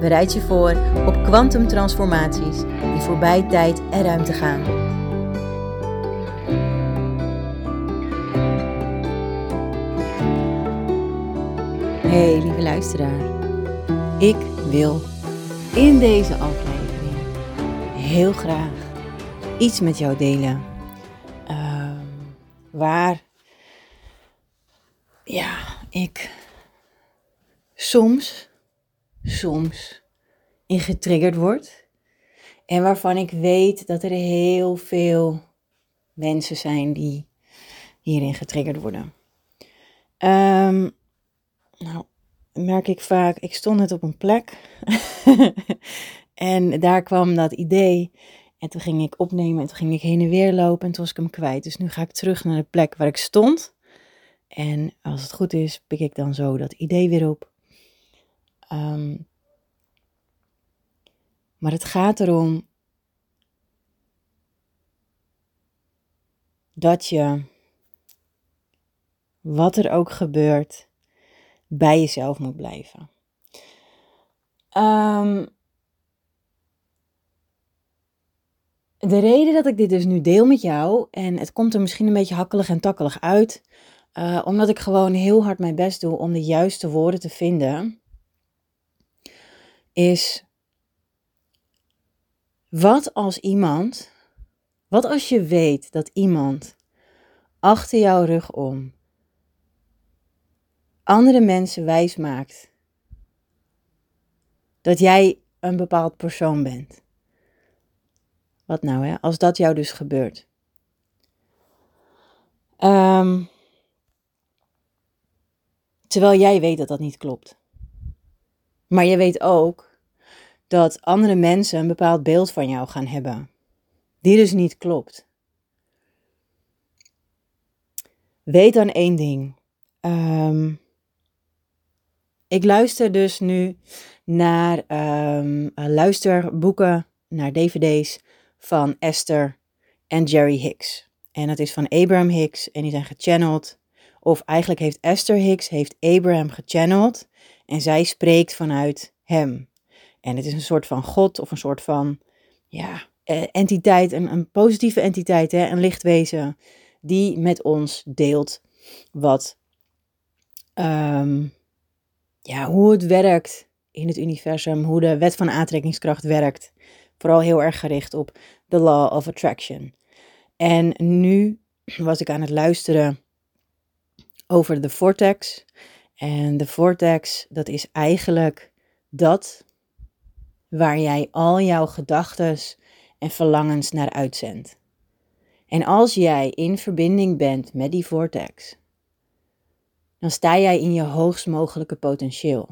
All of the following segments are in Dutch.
Bereid je voor op kwantumtransformaties die voorbij tijd en ruimte gaan. Hey lieve luisteraar, ik wil in deze aflevering heel graag iets met jou delen. Ehm, waar ja, ik soms soms in getriggerd word. En waarvan ik weet dat er heel veel mensen zijn die hierin getriggerd worden. Um, nou, merk ik vaak, ik stond net op een plek. en daar kwam dat idee. En toen ging ik opnemen en toen ging ik heen en weer lopen en toen was ik hem kwijt. Dus nu ga ik terug naar de plek waar ik stond. En als het goed is, pik ik dan zo dat idee weer op. Ehm, maar het gaat erom dat je, wat er ook gebeurt, bij jezelf moet blijven. Um, de reden dat ik dit dus nu deel met jou, en het komt er misschien een beetje hakkelig en takkelig uit, uh, omdat ik gewoon heel hard mijn best doe om de juiste woorden te vinden is wat als iemand, wat als je weet dat iemand achter jouw rug om andere mensen wijs maakt dat jij een bepaald persoon bent. Wat nou hè, als dat jou dus gebeurt. Ehm, terwijl jij weet dat dat niet klopt. Maar je weet ook dat andere mensen een bepaald beeld van jou gaan hebben, die dus niet klopt. Weet dan één ding. Ehm, ik luister dus nu naar um, luisterboeken, naar dvd's van Esther en Jerry Hicks. En dat is van Abraham Hicks en die zijn gechanneld. Of eigenlijk heeft Esther Hicks heeft Abraham gechanneld en zij spreekt vanuit hem. En het is een soort van God of een soort van ja, eh, entiteit, een, een positieve entiteit, hè, een lichtwezen, die met ons deelt wat, um, ja, hoe het werkt in het universum, hoe de wet van aantrekkingskracht werkt. Vooral heel erg gericht op the law of attraction. En nu was ik aan het luisteren over de vortex. En de vortex, dat is eigenlijk dat waar jij al jouw gedachten en verlangens naar uitzendt. En als jij in verbinding bent met die vortex, dan sta jij in je hoogst mogelijke potentieel.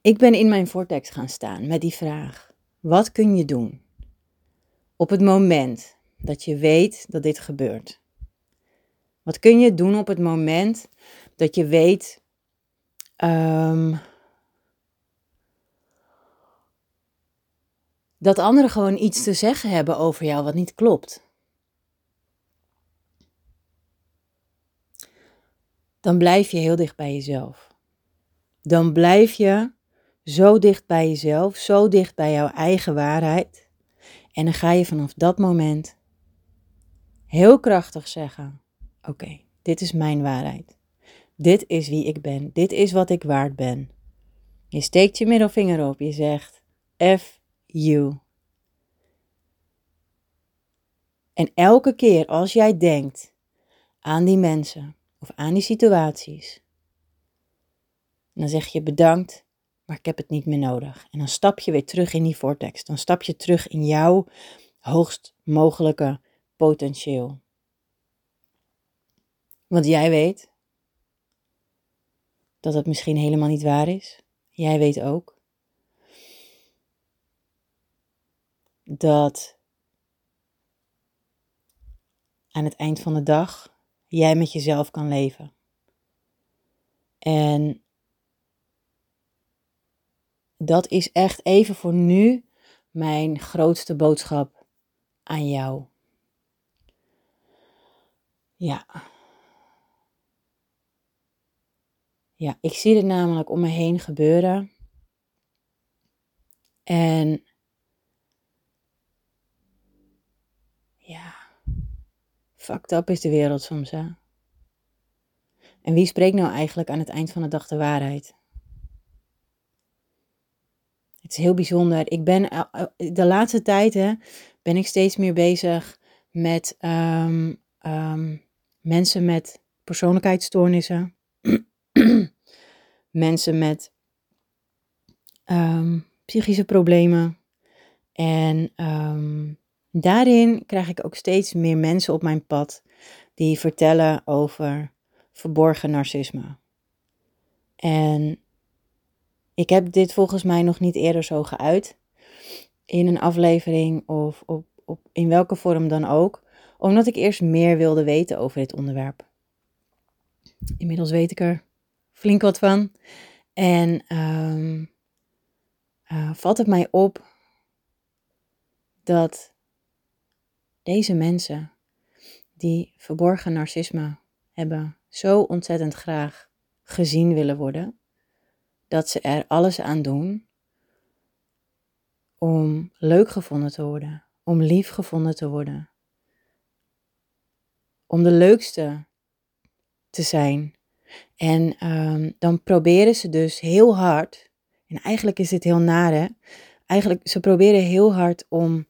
Ik ben in mijn vortex gaan staan met die vraag: wat kun je doen op het moment dat je weet dat dit gebeurt? Wat kun je doen op het moment dat je weet um, dat anderen gewoon iets te zeggen hebben over jou wat niet klopt. Dan blijf je heel dicht bij jezelf. Dan blijf je zo dicht bij jezelf, zo dicht bij jouw eigen waarheid. En dan ga je vanaf dat moment heel krachtig zeggen: Oké, dit is mijn waarheid. Dit is wie ik ben. Dit is wat ik waard ben. Je steekt je middelvinger op. Je zegt: F you. En elke keer als jij denkt aan die mensen of aan die situaties, dan zeg je bedankt, maar ik heb het niet meer nodig. En dan stap je weer terug in die vortex. Dan stap je terug in jouw hoogst mogelijke potentieel. Want jij weet dat het misschien helemaal niet waar is. jij weet ook dat aan het eind van de dag jij met jezelf kan leven. En dat is echt even voor nu mijn grootste boodschap aan jou. Ja. Ja, ik zie het namelijk om me heen gebeuren. En ja, fucked up is de wereld soms, hè. En wie spreekt nou eigenlijk aan het eind van de dag de waarheid? Het is heel bijzonder. Ik ben eh, eh, de laatste tijd hè, ben ik steeds meer bezig met um, um, mensen met persoonlijkheidsstoornissen, mensen met um, psychische problemen. En daarin krijg ik ook steeds meer mensen op mijn pad die vertellen over verborgen narcisme. En ik heb dit volgens mij nog niet eerder zo geuit in een aflevering of op, op, in welke vorm dan ook, omdat ik eerst meer wilde weten over dit onderwerp. Inmiddels weet ik er flink wat van. En um, valt het mij op dat deze mensen die verborgen narcisme hebben, zo ontzettend graag gezien willen worden, dat ze er alles aan doen om leuk gevonden te worden, om lief gevonden te worden, om de leukste te zijn. En um, dan proberen ze dus heel hard, en eigenlijk is dit heel nare, eigenlijk ze proberen heel hard om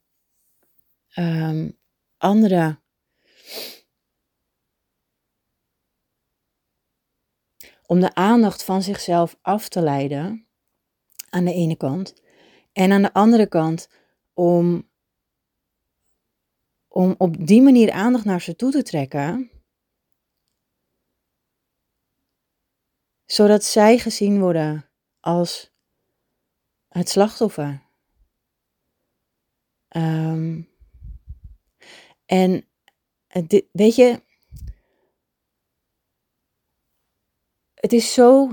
um, anderen om de aandacht van zichzelf af te leiden, aan de ene kant. En aan de andere kant om, om op die manier aandacht naar ze toe te trekken, zodat zij gezien worden als het slachtoffer. Um, en weet je, Het is zo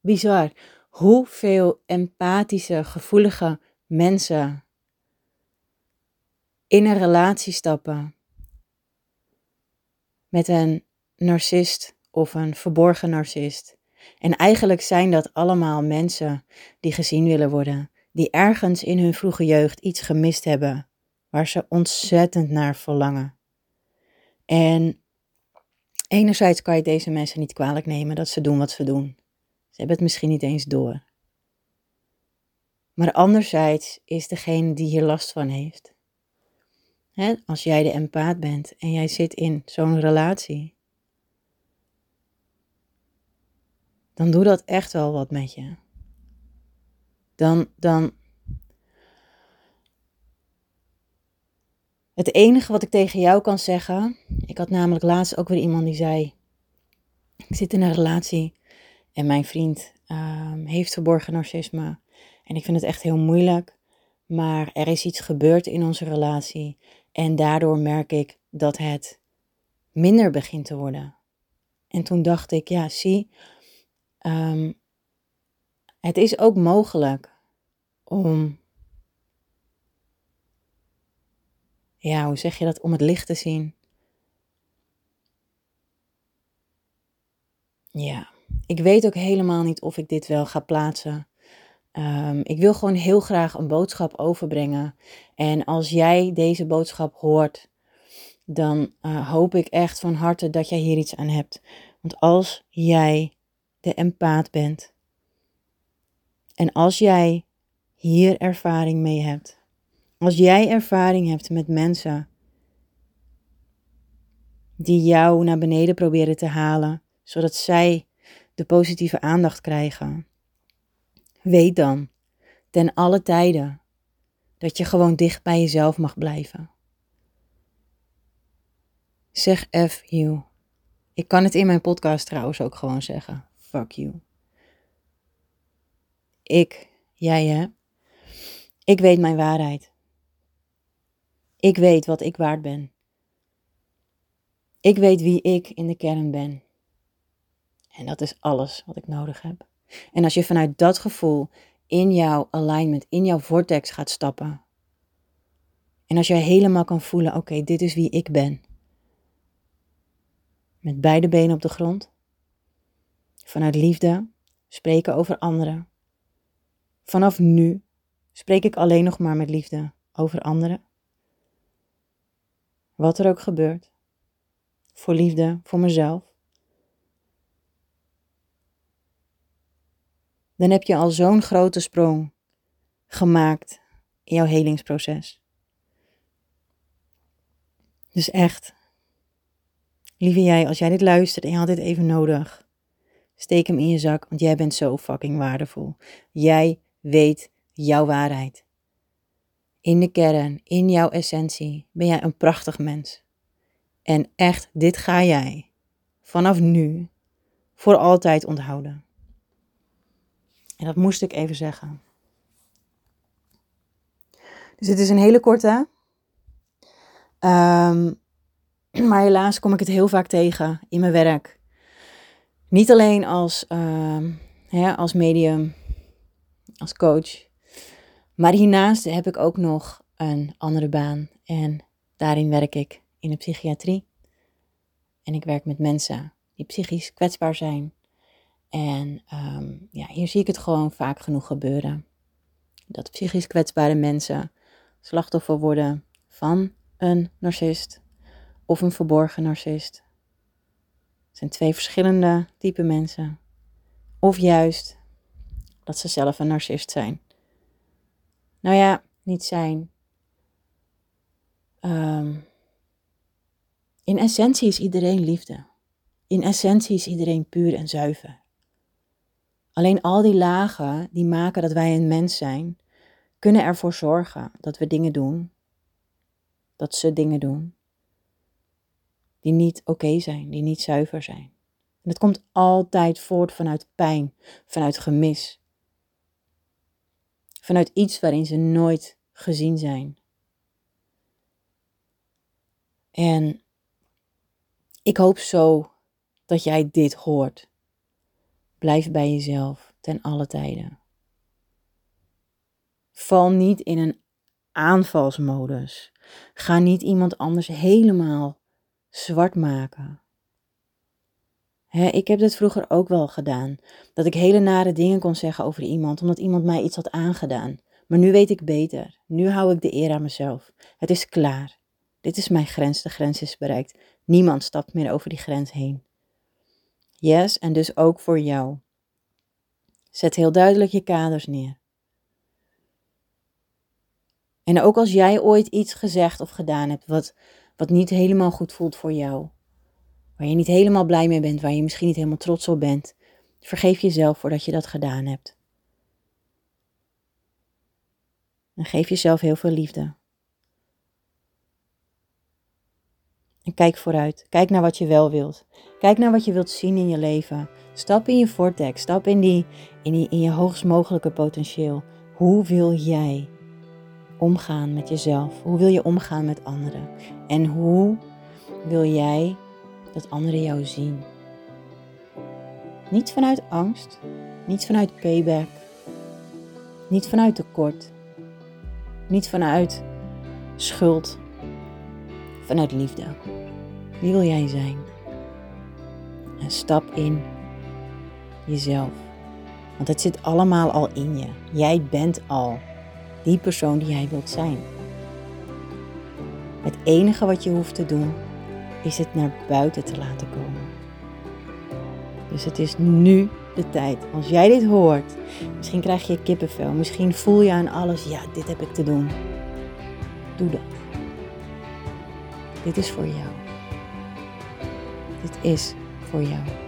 bizar hoeveel empathische, gevoelige mensen in een relatie stappen met een narcist of een verborgen narcist. En eigenlijk zijn dat allemaal mensen die gezien willen worden, die ergens in hun vroege jeugd iets gemist hebben, waar ze ontzettend naar verlangen. En Enerzijds kan je deze mensen niet kwalijk nemen dat ze doen wat ze doen. Ze hebben het misschien niet eens door. Maar anderzijds is degene die hier last van heeft. Als jij de empaat bent en jij zit in zo'n relatie, dan doe dat echt wel wat met je. Dan, dan Het enige wat ik tegen jou kan zeggen, ik had namelijk laatst ook weer iemand die zei: Ik zit in een relatie en mijn vriend um, heeft verborgen narcisme. En ik vind het echt heel moeilijk, maar er is iets gebeurd in onze relatie en daardoor merk ik dat het minder begint te worden. En toen dacht ik: Ja, zie, um, het is ook mogelijk om ja, hoe zeg je dat, om het licht te zien. Ja, ik weet ook helemaal niet of ik dit wel ga plaatsen. Um, ik wil gewoon heel graag een boodschap overbrengen. En als jij deze boodschap hoort, dan uh, hoop ik echt van harte dat jij hier iets aan hebt. Want als jij de empaat bent en als jij hier ervaring mee hebt, als jij ervaring hebt met mensen die jou naar beneden proberen te halen, zodat zij de positieve aandacht krijgen, weet dan ten alle tijden dat je gewoon dicht bij jezelf mag blijven. Zeg F you. Ik kan het in mijn podcast trouwens ook gewoon zeggen. Fuck you. ik, jij hè, ik weet mijn waarheid. Ik weet wat ik waard ben. Ik weet wie ik in de kern ben. En dat is alles wat ik nodig heb. En als je vanuit dat gevoel in jouw alignment, in jouw vortex gaat stappen. En als jij helemaal kan voelen, oké, dit is wie ik ben. Met beide benen op de grond. Vanuit liefde, spreken over anderen. Vanaf nu spreek ik alleen nog maar met liefde over anderen. Wat er ook gebeurt. Voor liefde, voor mezelf. Dan heb je al zo'n grote sprong gemaakt in jouw helingsproces. Dus echt, lieve jij, als jij dit luistert en je had dit even nodig, steek hem in je zak, want jij bent zo fucking waardevol. Jij weet jouw waarheid. In de kern, in jouw essentie, ben jij een prachtig mens. En echt, dit ga jij vanaf nu voor altijd onthouden. En dat moest ik even zeggen. Dus dit is een hele korte. Um, maar helaas kom ik het heel vaak tegen in mijn werk. Niet alleen als, uh, hè, als medium, als coach. Maar hiernaast heb ik ook nog een andere baan. En daarin werk ik in de psychiatrie. En ik werk met mensen die psychisch kwetsbaar zijn. En um, ja, hier zie ik het gewoon vaak genoeg gebeuren. Dat psychisch kwetsbare mensen slachtoffer worden van een narcist of een verborgen narcist. Het zijn twee verschillende type mensen. Of juist dat ze zelf een narcist zijn. Nou ja, niet zijn. Um, in essentie is iedereen liefde. In essentie is iedereen puur en zuiver. Alleen al die lagen die maken dat wij een mens zijn, kunnen ervoor zorgen dat we dingen doen, dat ze dingen doen, die niet oké zijn, die niet zuiver zijn. En het komt altijd voort vanuit pijn, vanuit gemis, vanuit iets waarin ze nooit gezien zijn. En ik hoop zo dat jij dit hoort. Blijf bij jezelf ten alle tijden. Val niet in een aanvalsmodus. Ga niet iemand anders helemaal zwart maken. Ik heb dit vroeger ook wel gedaan. Dat ik hele nare dingen kon zeggen over iemand, omdat iemand mij iets had aangedaan. Maar nu weet ik beter. Nu hou ik de eer aan mezelf. Het is klaar. Dit is mijn grens. De grens is bereikt. Niemand stapt meer over die grens heen. Yes, en dus ook voor jou. Zet heel duidelijk je kaders neer. En ook als jij ooit iets gezegd of gedaan hebt wat, wat niet helemaal goed voelt voor jou, waar je niet helemaal blij mee bent, waar je misschien niet helemaal trots op bent, vergeef jezelf voordat je dat gedaan hebt. En geef jezelf heel veel liefde. En kijk vooruit. Kijk naar wat je wel wilt. Kijk naar wat je wilt zien in je leven. Stap in je vortex. Stap in, die, in, die, in je hoogst mogelijke potentieel. Hoe wil jij omgaan met jezelf? Hoe wil je omgaan met anderen? En hoe wil jij dat anderen jou zien? Niet vanuit angst, niet vanuit payback, niet vanuit tekort, niet vanuit schuld, vanuit liefde. Wie wil jij zijn? En stap in jezelf. Want het zit allemaal al in je. Jij bent al die persoon die jij wilt zijn. Het enige wat je hoeft te doen is het naar buiten te laten komen. Dus het is nu de tijd. Als jij dit hoort, misschien krijg je kippenvel, misschien voel je aan alles, ja, dit heb ik te doen. Doe dat. Dit is voor jou. Dit is voor jou. Okay.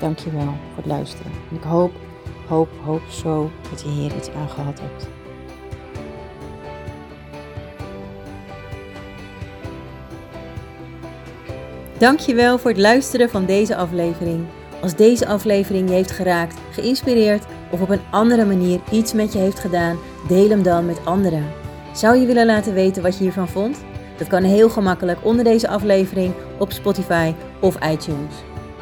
Dankjewel voor het luisteren. En ik hoop, hoop, hoop zo dat je hier iets aan gehad hebt. Dankjewel voor het luisteren van deze aflevering. Als deze aflevering je heeft geraakt, geïnspireerd of op een andere manier iets met je heeft gedaan, deel hem dan met anderen. Zou je willen laten weten wat je hiervan vond? Dat kan heel gemakkelijk onder deze aflevering op Spotify of iTunes.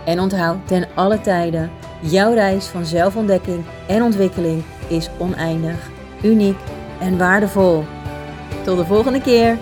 En onthoud ten alle tijden, jouw reis van zelfontdekking en ontwikkeling is oneindig, uniek en waardevol. Tot de volgende keer!